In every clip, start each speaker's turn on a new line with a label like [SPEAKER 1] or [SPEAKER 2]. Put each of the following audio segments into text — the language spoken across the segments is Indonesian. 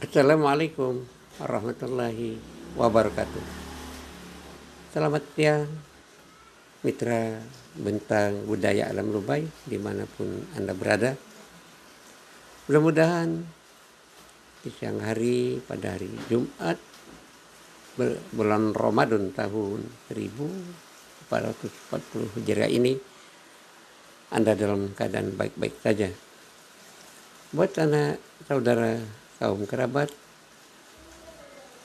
[SPEAKER 1] Assalamualaikum warahmatullahi wabarakatuh. Selamat siang mitra bentang budaya alam Lubai di mana pun Anda berada. Mudah-mudahan di siang hari pada hari Jumat bulan Ramadan tahun 1440 Hijriah ini Anda dalam keadaan baik-baik saja. Buat anak saudara kaum kerabat,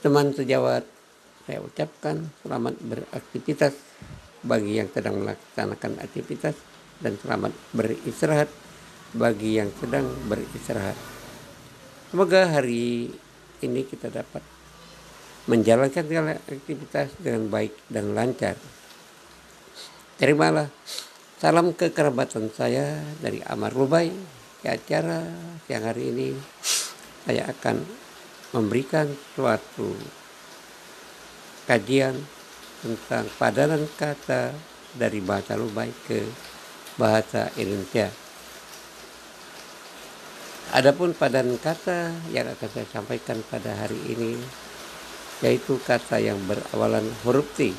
[SPEAKER 1] teman sejawat, saya ucapkan selamat beraktivitas bagi yang sedang melaksanakan aktivitas dan selamat beristirahat bagi yang sedang beristirahat. Semoga hari ini kita dapat menjalankan segala aktivitas dengan baik dan lancar. Terimalah salam kekerabatan saya dari Amar Lubai ke acara siang hari ini saya akan memberikan suatu kajian tentang padanan kata dari bahasa Lubai ke bahasa Indonesia. Adapun padanan kata yang akan saya sampaikan pada hari ini yaitu kata yang berawalan huruf T.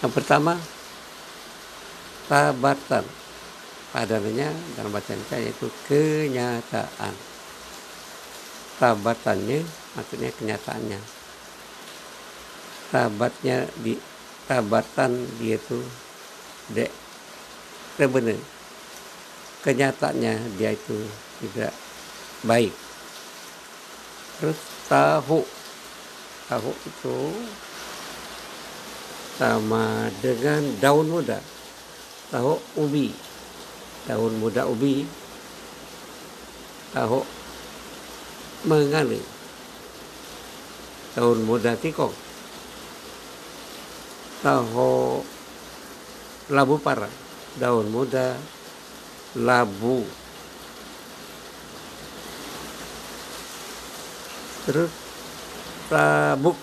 [SPEAKER 1] Yang pertama, tabatan. Padanannya dalam bahasa Indonesia yaitu kenyataan tabatannya maksudnya kenyataannya. Tabatnya di tabatan dia itu dek benar kenyataannya dia itu tidak baik. Terus tahu tahu itu sama dengan daun muda. Tahu ubi. Daun muda ubi. Tahu mengalir tahun muda tikok tahu labu para. Daun muda labu. Terus tabuk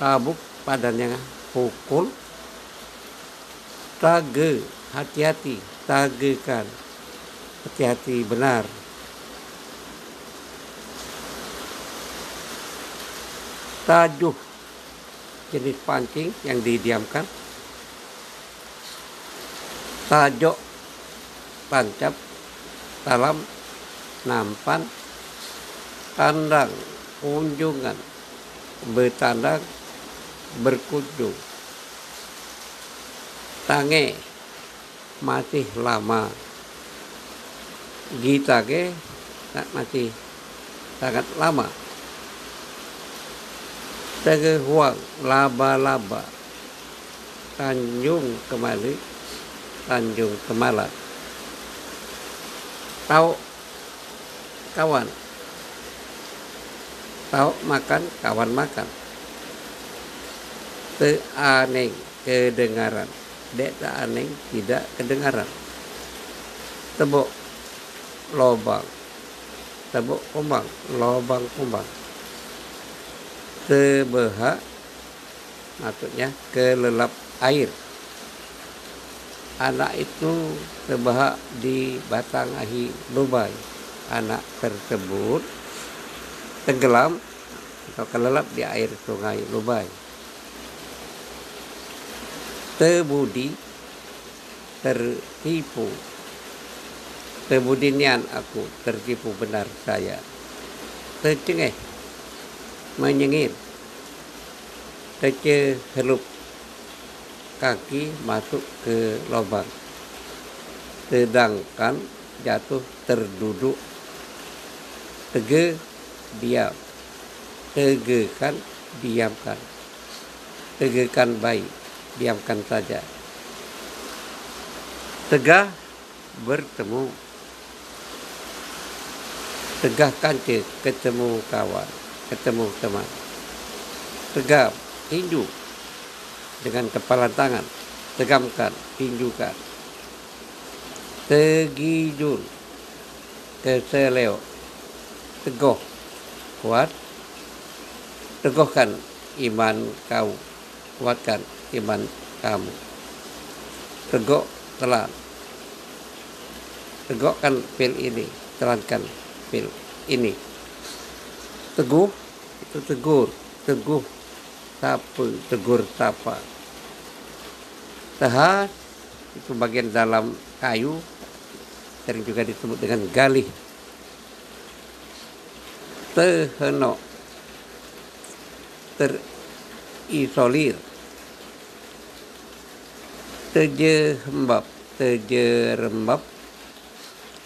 [SPEAKER 1] tabuk padannya pukul. Tage. Hati-hati. Tagekan. Hati-hati benar tajuh jenis pancing yang didiamkan. Tajok tancap dalam nampan tandang kunjungan bertandang berkunjung. Tange masih lama. Gita ke masih sangat lama Tegehuang laba-laba. Tanjung kembali Tanjung Kemala. Tahu kawan? Tahu makan? Kawan makan. Teaneng kedengaran. Dek aneh tidak kedengaran. Tebuk lobang. Tebuk kumbang. Lobang kumbang sebehak maksudnya kelelap air. Anak itu sebehak di batang ahi lubai anak tersebut tenggelam atau kelelap di air sungai lubai tebudi tertipu. Tebudinian aku tertipu benar saya. Tercengeh menyengir kece helup kaki masuk ke lubang. Sedangkan jatuh terduduk. Tege diam. Tegekan diamkan. Tegekan baik diamkan saja. Tegah bertemu. Tegah kancil ketemu kawan ketemu teman tegap tinju dengan kepala tangan tegamkan tinjukan tegijul keseleo tegoh kuat tegohkan iman kau kuatkan iman kamu. Tegok telan. Tegokkan pil ini telankan pil ini. Teguh itu tegur teguh tapa tegur tapa. Tehas itu bagian dalam kayu sering juga disebut dengan galih. Teheno terisolir. Teje hembab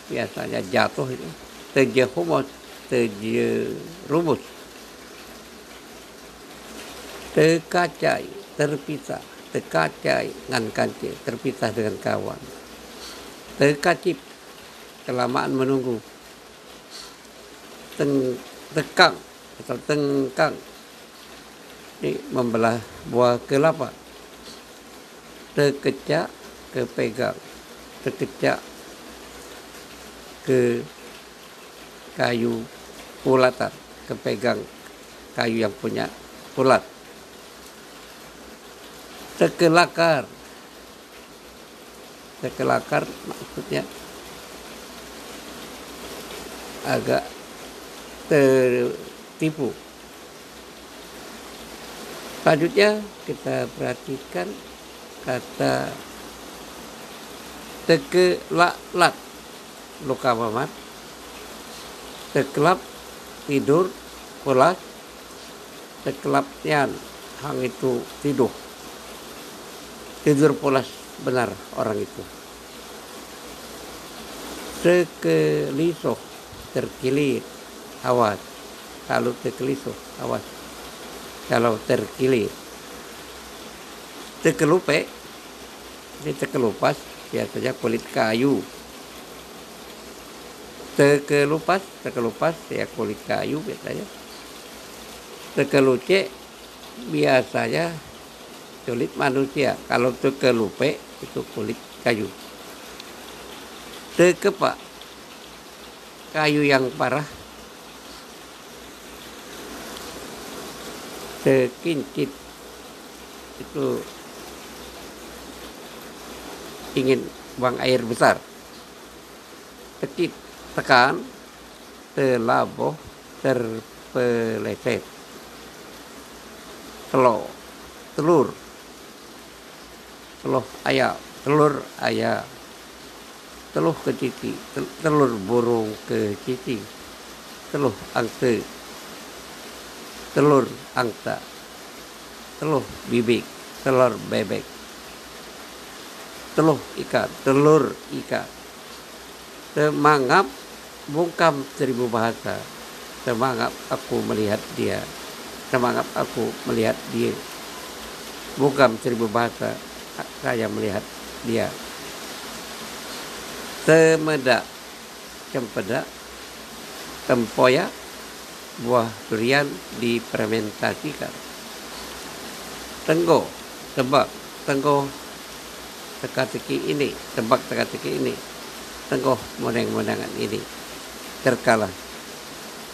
[SPEAKER 1] biasanya jatuh itu. Teje teje rumus tekacai terpisah. Tekacai ngan kance terpisah dengan kawan. Tekacip kelamaan menunggu. Teng tekang atau tengkang. Ini membelah buah kelapa. Terkecak kepegang. Terkecak ke kayu pulatan. Kepegang kayu yang punya pulat terkelakar. Terkelakar maksudnya agak tertipu. Selanjutnya kita perhatikan kata tekelak luka mamat tekelap tidur pulas tekelapnya hang itu tidur tidur pulas benar orang itu. Sekelisoh terkilir awas. Kalau terkelisuh awas. Kalau terkilir. Terkelupe ini terkelupas biasanya kulit kayu. Terkelupas terkelupas ya kulit kayu biasanya. Terkeluce biasanya kulit manusia. Kalau terkelupe itu kulit kayu. Terkepak. Kayu yang parah. Sekincit itu ingin buang air besar. Tekit tekan telaboh terpeleset. Telur telur telur ayam telur ayam telur ke cici telur burung ke cici telur angsa telur angsa telur bibik telur bebek telur ikan telur ikan. Semangap bungkam seribu bahasa. Semangap aku melihat dia. Semangap aku melihat dia. Bungkam seribu bahasa saya melihat dia. Semedak cempedak tempoyak. Buah durian difermentasikan tenggo tebak. Tenggo teka-teki ini. Tebak teka-teki ini. Tenggo modeng-modengan ini. Terkalah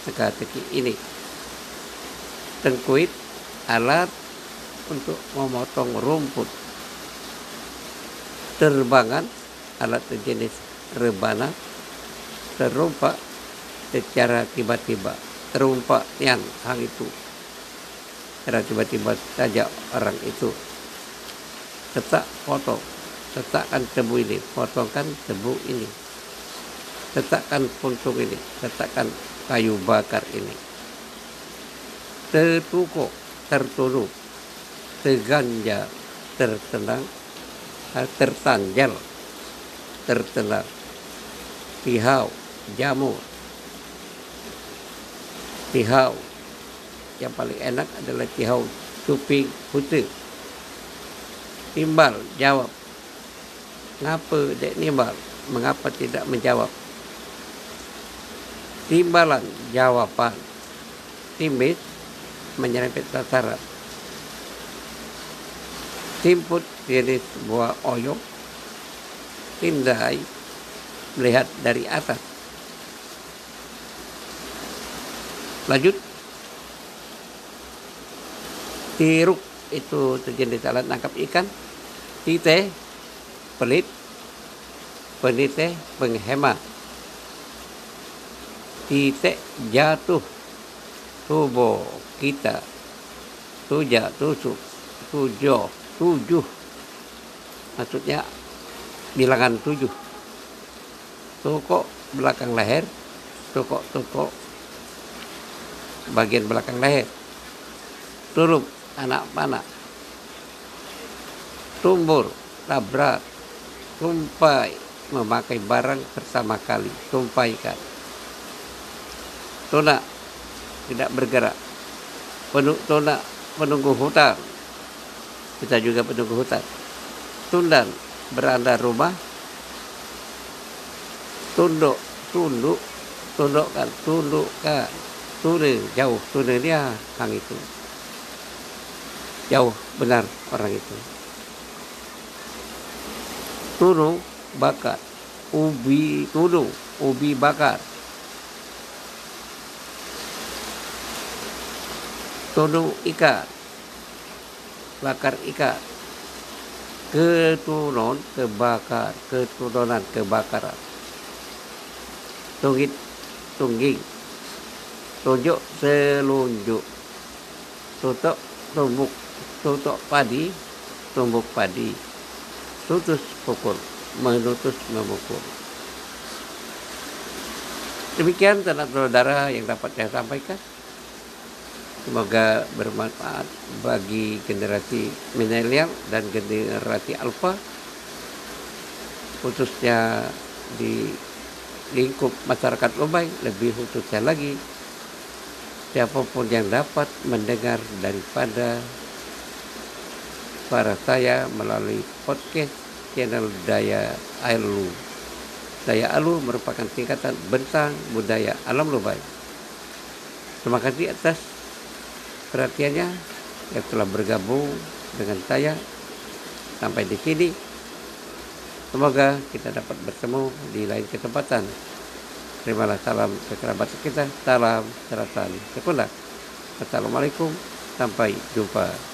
[SPEAKER 1] teka-teki ini. Tengkuit alat untuk memotong rumput terbangan alat jenis rebana terumpak secara tiba-tiba terumpak yang hal itu. Secara tiba-tiba saja orang itu tetap potong letakkan tebu ini potongkan tebu ini letakkan puntung ini letakkan kayu bakar ini. Tertukuk tertutup terganjal tertenang tertanjal tertenang tihau, jamur. Tihau yang paling enak adalah tihau cuping putih. Timbal jawab. Ngapa dek nimbal? Mengapa tidak menjawab? Timbalan jawaban. Timbis menyerempet sasaran. Timput jenis buah oyong. Tindai melihat dari atas. Lanjut. Tiruk itu sejenis alat nangkap ikan. Tite, pelit, penite, penghemat. Tite jatuh, tubuh kita tuja tusuk tujuh tujuh. Maksudnya bilangan tujuh. Toko belakang leher toko toko bagian belakang leher. Turup anak panah tumbur tabrak tumpai memakai barang pertama kali tumpaikan. Tuna tidak bergerak. Penuh tuna penunggu hutan kita juga penunggu hutan. Tundan beranda rumah. Tunduk tunduk tundukkan tundukkan. Tune jauh tune dia kang itu. Jauh benar orang itu. Tunu bakar. Ubi tunu ubi bakar. Tunu ikan bakar ikan keturunan kebakar keturunan kebakaran. Tunggit tungging. Tunjuk selunjuk. Tutup tumbuk. Tutup padi tumbuk padi. Tutus pukul menutus memukul. Demikian teman saudara yang dapat saya sampaikan Semoga bermanfaat bagi generasi milenial dan generasi alfa khususnya di lingkup masyarakat Lumai lebih khususnya lagi siapa pun yang dapat mendengar daripada suara saya melalui podcast channel Daya Alu. Daya Alu merupakan tingkatan bentang budaya alam Lumai. Terima kasih atas perhatiannya yang telah bergabung dengan saya sampai di sini. Semoga kita dapat bertemu di lain kesempatan. Terimalah salam kekerabat kita, salam seratan sekolah. Assalamualaikum, sampai jumpa.